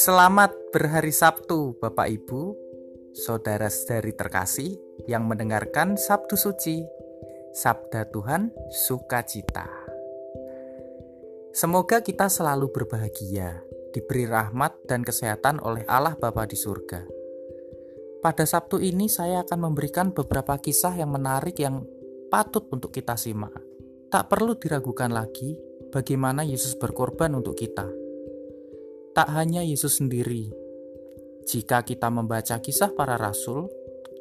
Selamat berhari Sabtu, Bapak Ibu, saudara-saudari terkasih yang mendengarkan Sabtu Suci, Sabda Tuhan Sukacita. Semoga kita selalu berbahagia, diberi rahmat dan kesehatan oleh Allah Bapa di surga. Pada Sabtu ini saya akan memberikan beberapa kisah yang menarik yang patut untuk kita simak. Tak perlu diragukan lagi bagaimana Yesus berkorban untuk kita tak hanya Yesus sendiri. Jika kita membaca kisah para rasul,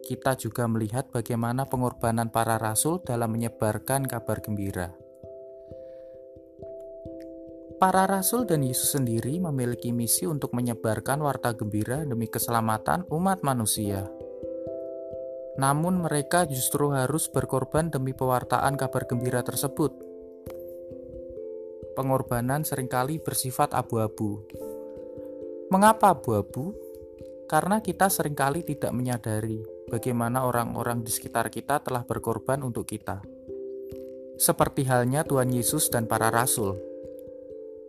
kita juga melihat bagaimana pengorbanan para rasul dalam menyebarkan kabar gembira. Para rasul dan Yesus sendiri memiliki misi untuk menyebarkan warta gembira demi keselamatan umat manusia. Namun, mereka justru harus berkorban demi pewartaan kabar gembira tersebut. Pengorbanan sering kali bersifat abu-abu, Mengapa abu-abu? Karena kita sering kali tidak menyadari bagaimana orang-orang di sekitar kita telah berkorban untuk kita. Seperti halnya Tuhan Yesus dan para rasul.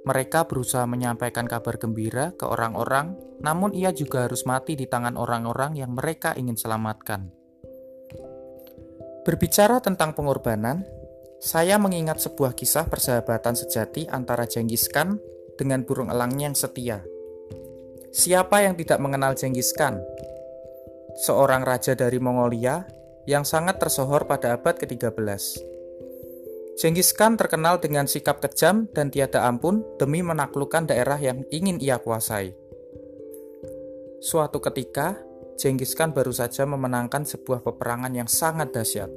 Mereka berusaha menyampaikan kabar gembira ke orang-orang, namun ia juga harus mati di tangan orang-orang yang mereka ingin selamatkan. Berbicara tentang pengorbanan, saya mengingat sebuah kisah persahabatan sejati antara Genghis Khan dengan burung elangnya yang setia. Siapa yang tidak mengenal Genghis Khan? Seorang raja dari Mongolia yang sangat tersohor pada abad ke-13. Genghis Khan terkenal dengan sikap kejam dan tiada ampun demi menaklukkan daerah yang ingin ia kuasai. Suatu ketika, Genghis Khan baru saja memenangkan sebuah peperangan yang sangat dahsyat,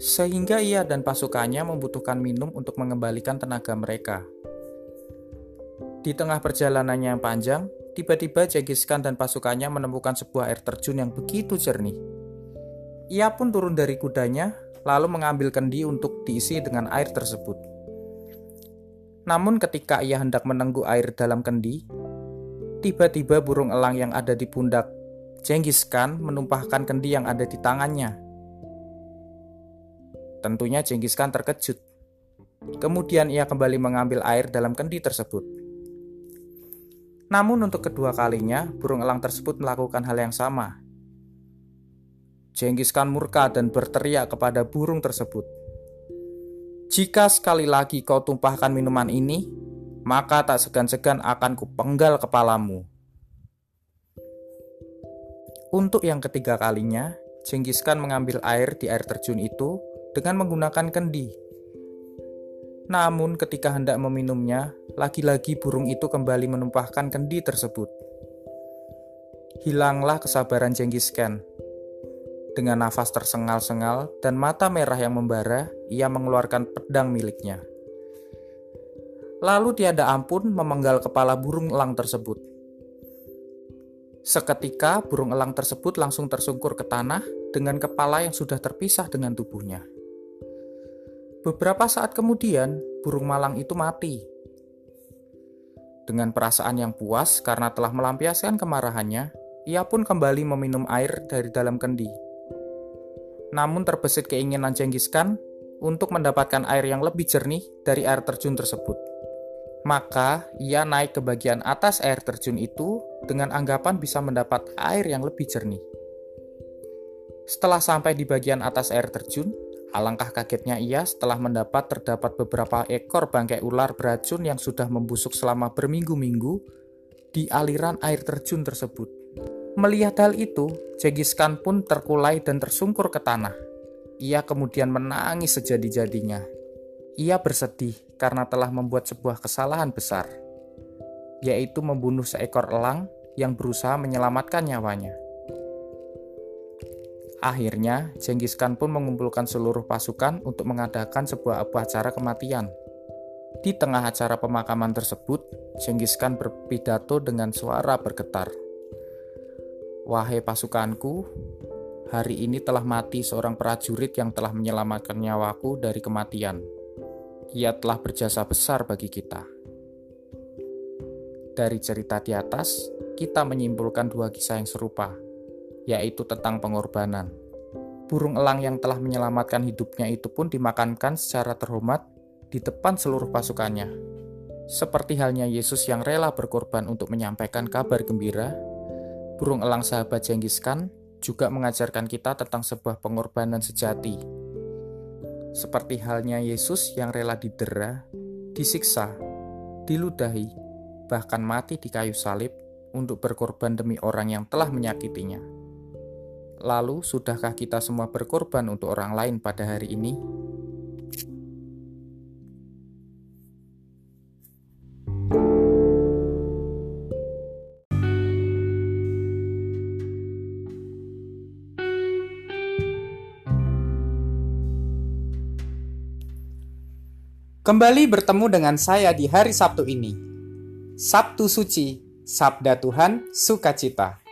sehingga ia dan pasukannya membutuhkan minum untuk mengembalikan tenaga mereka. Di tengah perjalanannya yang panjang, Tiba-tiba Genghis Khan dan pasukannya menemukan sebuah air terjun yang begitu jernih. Ia pun turun dari kudanya, lalu mengambil kendi untuk diisi dengan air tersebut. Namun ketika ia hendak menengguk air dalam kendi, tiba-tiba burung elang yang ada di pundak Genghis Khan menumpahkan kendi yang ada di tangannya. Tentunya Genghis Khan terkejut. Kemudian ia kembali mengambil air dalam kendi tersebut. Namun untuk kedua kalinya, burung elang tersebut melakukan hal yang sama. Genghis Khan murka dan berteriak kepada burung tersebut. Jika sekali lagi kau tumpahkan minuman ini, maka tak segan-segan akan kupenggal kepalamu. Untuk yang ketiga kalinya, Genghis Khan mengambil air di air terjun itu dengan menggunakan kendi namun ketika hendak meminumnya, lagi-lagi burung itu kembali menumpahkan kendi tersebut. Hilanglah kesabaran Genghis Khan. Dengan nafas tersengal-sengal dan mata merah yang membara, ia mengeluarkan pedang miliknya. Lalu tiada ampun memenggal kepala burung elang tersebut. Seketika burung elang tersebut langsung tersungkur ke tanah dengan kepala yang sudah terpisah dengan tubuhnya. Beberapa saat kemudian, burung malang itu mati. Dengan perasaan yang puas karena telah melampiaskan kemarahannya, ia pun kembali meminum air dari dalam kendi. Namun terbesit keinginan Genghis Khan untuk mendapatkan air yang lebih jernih dari air terjun tersebut. Maka ia naik ke bagian atas air terjun itu dengan anggapan bisa mendapat air yang lebih jernih. Setelah sampai di bagian atas air terjun, Alangkah kagetnya ia setelah mendapat terdapat beberapa ekor bangkai ular beracun yang sudah membusuk selama berminggu-minggu di aliran air terjun tersebut. Melihat hal itu, Genghis Khan pun terkulai dan tersungkur ke tanah. Ia kemudian menangis sejadi-jadinya. Ia bersedih karena telah membuat sebuah kesalahan besar, yaitu membunuh seekor elang yang berusaha menyelamatkan nyawanya. Akhirnya, Genghis Khan pun mengumpulkan seluruh pasukan untuk mengadakan sebuah upacara kematian. Di tengah acara pemakaman tersebut, Genghis Khan berpidato dengan suara bergetar. Wahai pasukanku, hari ini telah mati seorang prajurit yang telah menyelamatkan nyawaku dari kematian. Ia telah berjasa besar bagi kita. Dari cerita di atas, kita menyimpulkan dua kisah yang serupa, yaitu tentang pengorbanan. Burung elang yang telah menyelamatkan hidupnya itu pun dimakankan secara terhormat di depan seluruh pasukannya. Seperti halnya Yesus yang rela berkorban untuk menyampaikan kabar gembira, burung elang sahabat Jenghis Khan juga mengajarkan kita tentang sebuah pengorbanan sejati. Seperti halnya Yesus yang rela didera, disiksa, diludahi, bahkan mati di kayu salib untuk berkorban demi orang yang telah menyakitinya. Lalu, sudahkah kita semua berkorban untuk orang lain pada hari ini? Kembali bertemu dengan saya di hari Sabtu ini. Sabtu suci, Sabda Tuhan, sukacita.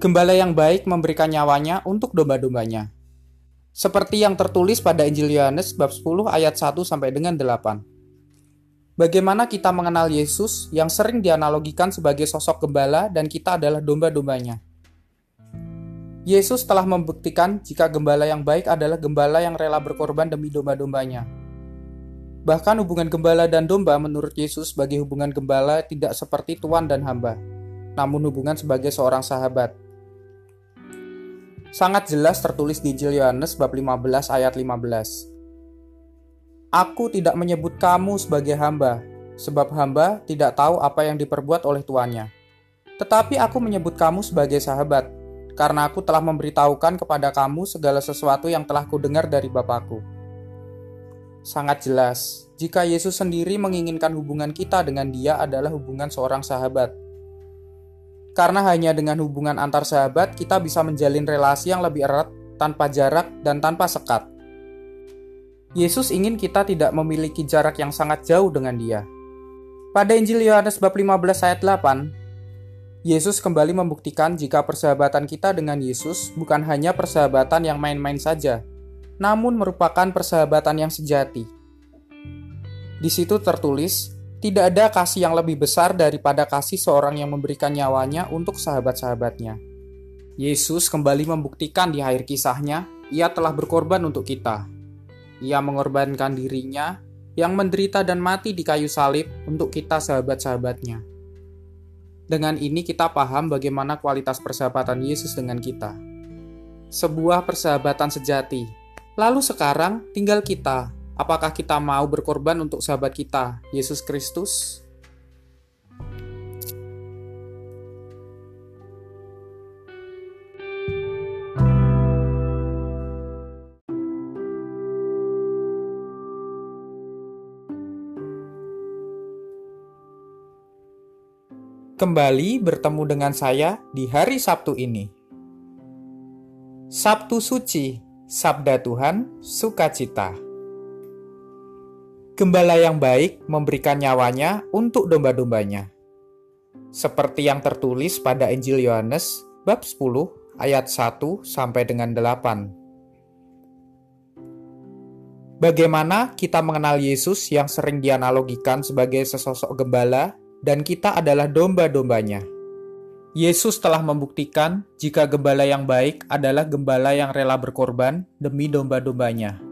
Gembala yang baik memberikan nyawanya untuk domba-dombanya. Seperti yang tertulis pada Injil Yohanes bab 10 ayat 1 sampai dengan 8. Bagaimana kita mengenal Yesus yang sering dianalogikan sebagai sosok gembala dan kita adalah domba-dombanya. Yesus telah membuktikan jika gembala yang baik adalah gembala yang rela berkorban demi domba-dombanya. Bahkan hubungan gembala dan domba menurut Yesus sebagai hubungan gembala tidak seperti tuan dan hamba, namun hubungan sebagai seorang sahabat. Sangat jelas tertulis di Injil Yohanes bab 15 ayat 15. Aku tidak menyebut kamu sebagai hamba, sebab hamba tidak tahu apa yang diperbuat oleh tuannya. Tetapi aku menyebut kamu sebagai sahabat, karena aku telah memberitahukan kepada kamu segala sesuatu yang telah kudengar dari Bapakku sangat jelas jika Yesus sendiri menginginkan hubungan kita dengan Dia adalah hubungan seorang sahabat. Karena hanya dengan hubungan antar sahabat, kita bisa menjalin relasi yang lebih erat tanpa jarak dan tanpa sekat. Yesus ingin kita tidak memiliki jarak yang sangat jauh dengan Dia. Pada Injil Yohanes bab 15 ayat 8, Yesus kembali membuktikan jika persahabatan kita dengan Yesus bukan hanya persahabatan yang main-main saja, namun merupakan persahabatan yang sejati. Di situ tertulis, tidak ada kasih yang lebih besar daripada kasih seorang yang memberikan nyawanya untuk sahabat-sahabatnya. Yesus kembali membuktikan di akhir kisahnya, ia telah berkorban untuk kita. Ia mengorbankan dirinya yang menderita dan mati di kayu salib untuk kita sahabat-sahabatnya. Dengan ini kita paham bagaimana kualitas persahabatan Yesus dengan kita. Sebuah persahabatan sejati Lalu sekarang tinggal kita. Apakah kita mau berkorban untuk sahabat kita, Yesus Kristus? Kembali bertemu dengan saya di hari Sabtu ini. Sabtu Suci Sabda Tuhan, sukacita. Gembala yang baik memberikan nyawanya untuk domba-dombanya. Seperti yang tertulis pada Injil Yohanes bab 10 ayat 1 sampai dengan 8. Bagaimana kita mengenal Yesus yang sering dianalogikan sebagai sesosok gembala dan kita adalah domba-dombanya? Yesus telah membuktikan jika gembala yang baik adalah gembala yang rela berkorban demi domba-dombanya.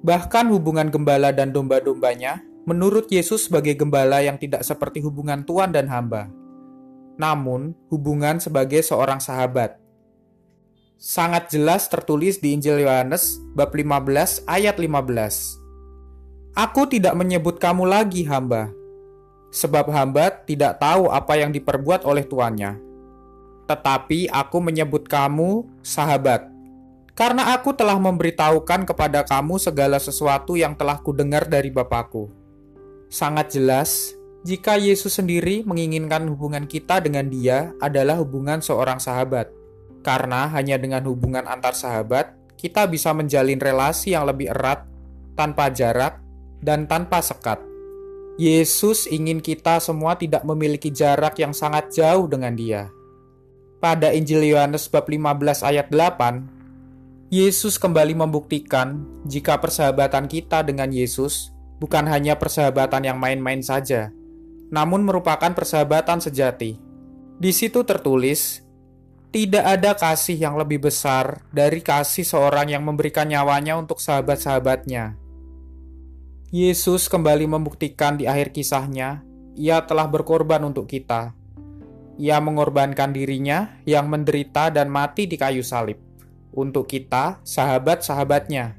Bahkan hubungan gembala dan domba-dombanya menurut Yesus sebagai gembala yang tidak seperti hubungan tuan dan hamba, namun hubungan sebagai seorang sahabat. Sangat jelas tertulis di Injil Yohanes bab 15 ayat 15. Aku tidak menyebut kamu lagi hamba, sebab hamba tidak tahu apa yang diperbuat oleh tuannya. Tetapi aku menyebut kamu sahabat, karena aku telah memberitahukan kepada kamu segala sesuatu yang telah kudengar dari Bapakku. Sangat jelas, jika Yesus sendiri menginginkan hubungan kita dengan dia adalah hubungan seorang sahabat. Karena hanya dengan hubungan antar sahabat, kita bisa menjalin relasi yang lebih erat, tanpa jarak, dan tanpa sekat. Yesus ingin kita semua tidak memiliki jarak yang sangat jauh dengan Dia. Pada Injil Yohanes bab 15 ayat 8, Yesus kembali membuktikan jika persahabatan kita dengan Yesus bukan hanya persahabatan yang main-main saja, namun merupakan persahabatan sejati. Di situ tertulis, tidak ada kasih yang lebih besar dari kasih seorang yang memberikan nyawanya untuk sahabat-sahabatnya. Yesus kembali membuktikan di akhir kisahnya, Ia telah berkorban untuk kita. Ia mengorbankan dirinya yang menderita dan mati di kayu salib untuk kita, sahabat-sahabatnya.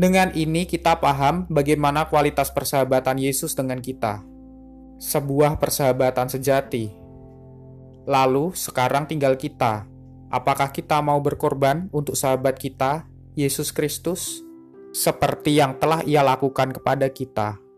Dengan ini kita paham bagaimana kualitas persahabatan Yesus dengan kita. Sebuah persahabatan sejati. Lalu sekarang tinggal kita. Apakah kita mau berkorban untuk sahabat kita, Yesus Kristus, seperti yang telah Ia lakukan kepada kita?